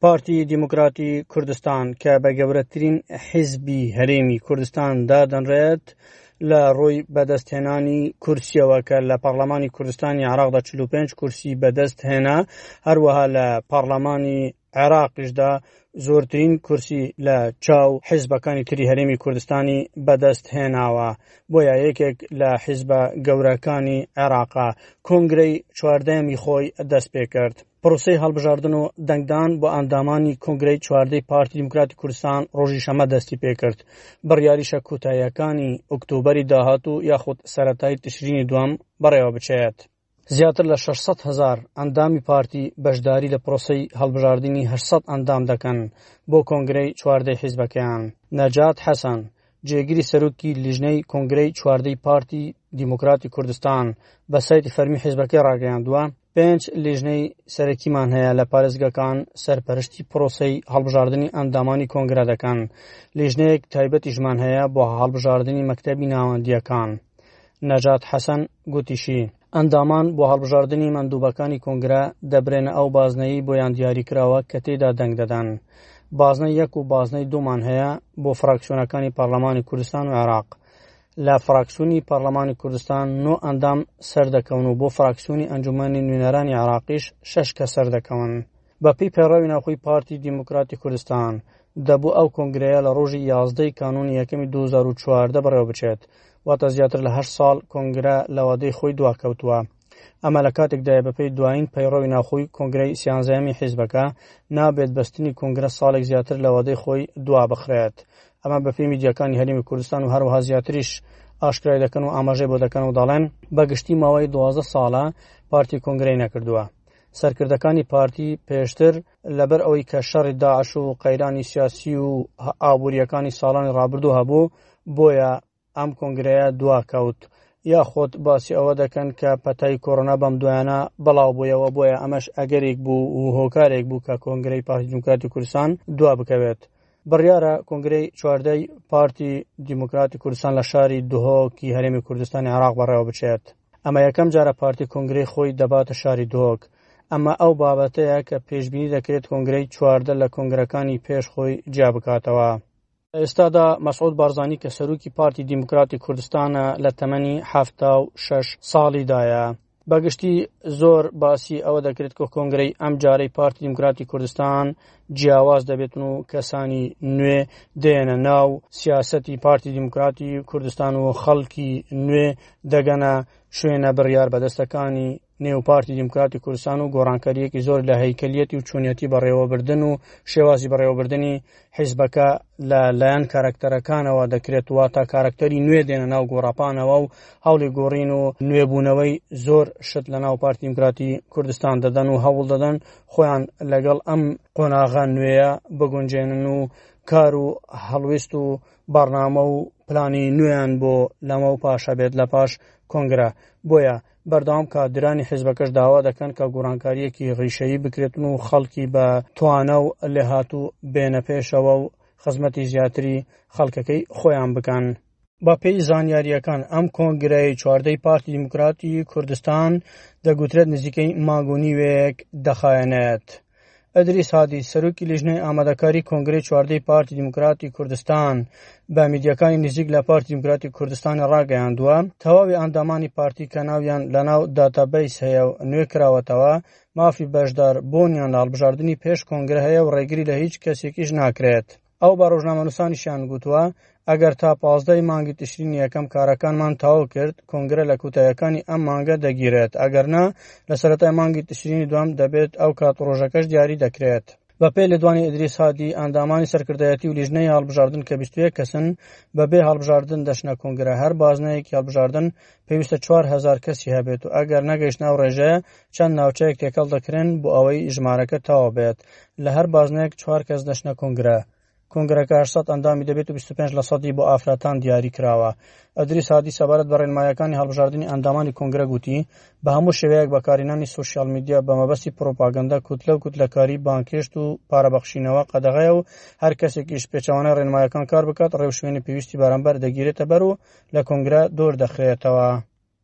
پارتی دیموکراتی کوردستان کە بە گەورەترین حیزبی هەرێمی کوردستان دادەنرێت لە ڕووی بەدەستهێنانی کورسیەوە کە لە پەرلەمانی کوردستانی عراقدا 45 کورسی بەدەست هێنا هەروەها لە پەرلەمانی عێراقیشدا زۆرترین کورسی لە چاو حیزبەکانی تری هەرێمی کوردستانی بەدەست هێناوە بۆیە یەکێک لە حیزبە گەورەکانی عێراقا کۆنگرەی چواردەمی خۆی دەست پێ کرد پرۆسی هەڵبژاردن و دەنگدان بۆ ئەندامانی کۆنگرەی چواردەی پارتی دیموکراتی کوردستان ڕۆژی شەمە دەستی پێکرد بڕیاریشە کۆتاییەکانی ئۆکتۆبری داهات و یاخود سەتای تشرینی دوام بەڕێوە بچێت زیاتر لە شەش سەد هەزار ئەندامی پارتی بەشداری لە پرۆسەی هەڵبژاردنی هەشت سەد ئەندام دەکەن بۆ کۆنگرەی چواردەی حیزبەکەیان. نەجات حەسەن، جێگری سەرۆکی لیژنەی کۆنگرەی چواردەی پارتی دیموکراتی کوردستان بە سایتی فەرمی حیزبەکەی ڕاگەیاندووە، پێنج لیژنەی سەرەکیمان هەیە لە پارێزگاکان سەرپەرشتی پرۆسەی هەڵبژاردنی ئەندامانی کۆنگرە دەکەن، لیژنەیەک تایبەتیشمان هەیە بۆ هەڵبژاردنی مەکتەبی ناوەندییەکان. نەجات حەسەن گوتیشی، ئەندامان بۆ هەڵبژاردنی مەندوبەکانی کۆنگرە دەبرێنە ئەو بازنەیەی بۆیان دیاریکراوە کە تێیدا دەنگ دەدەن. بازنەی یەک و بازنەی دوومان هەیە بۆ فراکسیۆنەکانی پەرلەمانی کوردستان و عێراق. لە فراکسیۆنی پەرلەمانی کوردستان نۆ ئەندام سەردەکەون و بۆ فراکسیۆنی ئەنجومەنی نوێنەرانی عێراقیش شەش کەس سەردەکەون. بە پێی پەیڕەوی ناوخۆی پارتی دیموکراتی کوردستان دەبوو ئەو کۆنگرەیە لە ڕۆژی یازدەی کانونی یەکەمی 2014 بەڕێوە بچێت واتە زیاتر لە هە ساڵ کۆنگرە لەوادەی خۆی دواکەوتووە ئەمە لە کاتێکدایە بەپی دوایین پەیڕەوی ناخۆی کۆنگرەی سیانزایمی حیزبەکە نابێت بەستنی کۆنگرە ساڵێک زیاتر لەوادەی خۆی دوا بخرێت ئەمە بەپی میدیەکانی هەرمی کوردستان و هەروها زیاتریش ئاشکرای دەکەن و ئاماژەی بۆ دەکەن و دەڵێن بەگشتی ماوەی دوازدە ساڵە پارتی کۆنگرەی نەکردووە سەرکردەکانی پارتی پێشتر لەبەر ئەوەی کە شەڕی داعش و قەیرانی سیاسی و ئابوووریەکانی ساڵانی ڕابردوو هەبوو بۆیە ئەم کۆنگرەیە دواکەوت یاخۆت باسی ئەوە دەکەن کە پەتای کۆرۆنا بەم دوایانە بەڵاو بوویەوە بۆیە ئەمەش ئەگەرێک بوو و هۆکارێک بوو کە کۆنگرەی پارتی دیموکراتی کوردستان دوا بکەوێت بڕیارە کۆنگرەی چواردەی پارتی دیموکراتی کوردستان لە شاری دهۆکی هەرێمی کوردستانی عراق بەڕێوە بچێت ئەمە یەکەم جارە پارتی کۆنگرەی خۆی دەباتە شاری دهۆک، ئەمە ئەو بابەتەیە کە پێشبینی دەکرێت کۆنگرەی چواردە لە کۆنگرەکانی پێش خۆی جیابکاتەوە. لە ئێستادا مەسعود بارزانی کە سەرۆکی پارتی دیموکراتی کوردستانە لە تەمەنی حەفتا و شەش ساڵیدایە. بەگشتی زۆر باسی ئەوە دەکرێت کە کۆنگرەی ئەمجارەی پارتی دیموکراتی کوردستان جیاواز دەبێتن و کەسانی نوێ دێنە ناو سیاسەتی پارتی دیموکراتی کوردستان و خەڵکی نوێ دەگەنە شوێنە بڕیار بەدەستەکانی نێو پارتی دیموکراتی کوردستان و گۆڕانکاریەکی زۆر لە هەیکلیەتی و چونەتی بەڕێوەبردن و شێوازی بەڕێوەبردننی حیزبەکە لە لایەن کارکتەرەکانەوە دەکرێت و تا کارکتەری نوێ دێنە ناو گۆڕاپانەوە و هەوڵی گۆڕین و نوێبوونەوەی زۆر شت لە ناو پارتی دیموکراتی کوردستان دەدەن و هەوڵ دەدەن خۆیان لەگەڵ ئەم قۆناغە نوێیە بگونجێنن و کار و هەڵویست و بەڕنامە و پلانی نوێیان بۆ لەمە و پاشە بێت لە پاش کۆنگرە بۆیە بەردەوام کادرانی حیزبەکەش داوا دەکەن کە گۆڕانکاریەکی ڕیشەیی بکرێتن و خەڵکی بە توانە و لێهات و بێنە پێشەوە و خزمەتی زیاتری خەڵکەکەی خۆیان بکەن. بەپێی زانیارییەکان ئەم کۆنگرەی چواردەی پارتی دیموکراتی کوردستان دەگوترێت نزیکەی مانگ و نیوێک دەخایەنێت. ئەدریس هادی سەرۆکی لیژنەی ئامادەکاری کۆنگرەی چواردەی پارتی دیموکراتی کوردستان بە میدیەکانی نزیک لە پارتی دیموکراتی کوردستانی ڕاگەیاندووە تەواوی ئەندامانی پارتی کە ناویان لەناو داتابیس هەیە و نوێ کراوەتەوە مافی بەشدار بۆنیان لە هەڵبژاردننی پێش کۆنگرە هەیە و ڕێگری لە هیچ کەسێکیش ناکرێت ئەو بە ڕۆژنامەنووسانیشیان گوتووە ئەگەر تا پازدەی مانگی تشرین یەکەم کارەکانمان تاو کرد کۆنگرە لە کوتایەکانی ئەم مانگە دەگیرێت ئەگەرنا لە سەرەتای مانگی تشرینی دوام دەبێت ئەو کات ڕۆژەکەش دیاری دەکرێت بە پێ لێدوانی ئیدریس هادی ئەندامانی سەرکردایەتی و لیژنەی هەڵبژاردن کە بیستویە کەسن بەبێ هەڵبژاردن دەشنە کۆنگرە هەر بازنەیەکی هەڵبژاردن پێویستە چوار هزار کەسی هەبێت و ئەگەر نەگەیشت ناو ڕێژەیە چەند ناوچەیەک تێکەڵ دەکرێن بۆ ئەوەی ژمارەکە تەواو بێت لە هەر بازنەیەک چوار کەس دەچنە کۆنگرە کۆنگرەکە 800 ئەندامی دەبێت و 25 لە سەدی بۆ ئافرەتان دیاری کراوە ئەدریس هادی سەبارەت بە ڕێنمایەکانی هەڵبژاردنی ئەندامانی کۆنگرە گوتی بە هەموو شێوەیەک بەکارینانی سوسیال میدیا بە مەبەستی پرۆپاگەندە کوتلە و کوتلەکاری بانکشت و پارەبەخشینەوە قەدەغەیە و هەر کەسێکیش پێچەوانەی ڕێنمایەکان کار بکات ڕێوشوێنی پێویستی بەرامبەر دەگیرێتە بەر و لە کۆنگرە دۆر دەخرێتەوە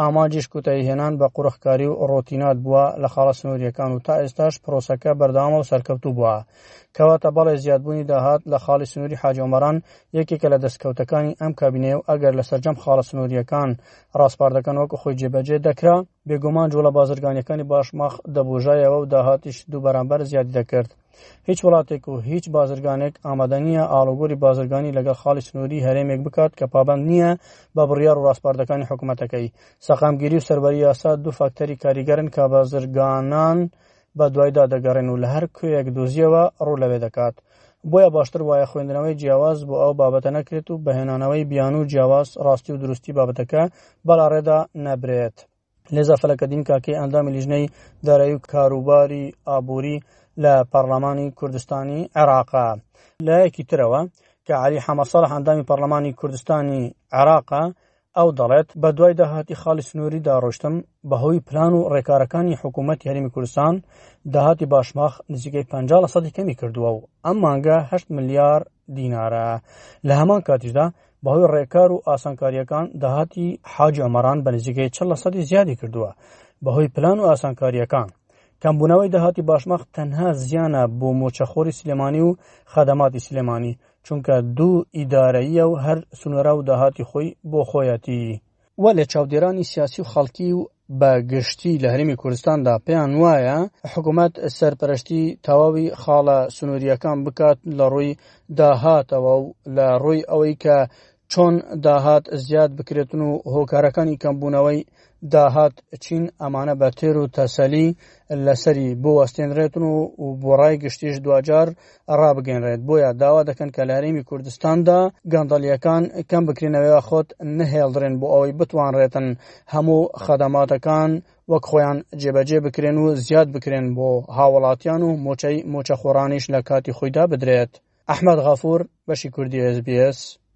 ئامانجیش کوتاییهێنان بە قورخکاری و ڕۆتینات بووە لە خاڵە سنووریەکان و تا ئێستاش پرۆسەکە بەردەوامە و سەرکەوتوو بووە کەواتە بەڵێ زیادبوونی داهات لە خاڵی سنووری حاجۆمەران یەکێکە لە دەستکەوتەکانی ئەم کابینەیە و ئەگەر لە سەرجەم خاڵە سنووریەکان ڕاسپاردەکان وەکو خۆی جێبەجێ دەکرا بێگومان جوڵە بازرگانیەکانی باشماخ دەبوژایەوە و داهاتیش دوو بەرامبەر زیادی دەکرد هیچ وڵاتێک و هیچ بازرگانێک ئامادە نییە ئاڵوگۆری بازرگانی لەگەڵ خاڵی سنووری هەرێمێک بکات کە پابند نییە بە بڕیار و ڕاستپاردەکانی حکوومەتەکەی سەقامگیری و سەربەری یاسا دوو فاکتەری کاریگەرن کە بازرگانان بە دوایدا دەگەڕێن و لە هەر کوێیەک دۆزیەوە ڕوو لەوێ دەکات بۆیە باشتر وایە خوێندنەوەی جیاواز بۆ ئەو بابەتە نەکرێت و بەهێنانەوەی بیان و جیاواز ڕاستی و دروستی بابەتەکە بەڵاڕێدا نەبرێت نێزا فەلەکەدین کاکەی ئەندامی لیژنەی دارایی و کاروباری ئابووری لە پەرلەمانی کوردستانی عێراقا لایەکی ترەوە کە علی حەمەسەڵ هەندامی پەرلەمانی کوردستانی عێراقا ئەو دەڵێت بە دوای داهاتی خاڵی سنووری داڕۆشتم بەهۆی پلان و ڕێکارەکانی حکوومەت هەرمی کوردستان داهاتی باشماخ نزیکەی 50 لە سەدی کەمی کردووە و ئەم مانگە 8 ملیار دینارە لە هەمان کاتیشدا بەهۆی ڕێکار و ئاسانکاریەکان داهاتی حاجی ئۆمەران بە نزیکەی چ لە سەدی زیادی کردووە بەهۆی پلان و ئاسانکاریەکان کەمبوونەوەی داهاتی باشمەخ تەنها زیانە بۆ مۆچەخۆری سلێمانی و خەدەماتی سلێمانی چونکە دوو ئیدارەیە و هەر سنوورە و داهاتی خۆی بۆ خۆیەتی و لە چاودێرانی سیاسی و خەڵکی و بە گشتی لە هەرمی کوردستاندا پێیان وایە حکوومەت سەرپەرشتی تەواوی خاڵە سنووریەکان بکات لە ڕووی داهاتەوە و لە ڕووی ئەوەی کە چۆن داهات زیاد بکرێتن و هۆکارەکانی کەمبوونەوەی داهات چین ئەمانە بە تێر و تەسەلی لەسەری بۆ وەستێنرێتن و بۆ ڕای گشتیش دواجار ڕابگەنرێت بۆیە داوا دەکەن کە لە هەرێمی کوردستاندا گەندەڵیەکان کەم بکرێنەوەیە خۆت نهێڵدرێن بۆ ئەوەی بتوانرێتن هەموو خەدەماتەکان وەک خۆیان جێبەجێ بکرێن و زیاد بکرێن بۆ هاوڵاتیان و مۆچەی مۆچەخۆرانیش لە کاتی خۆیدا بدرێت ئەحمد غەفور بەشی کوردی SسBS.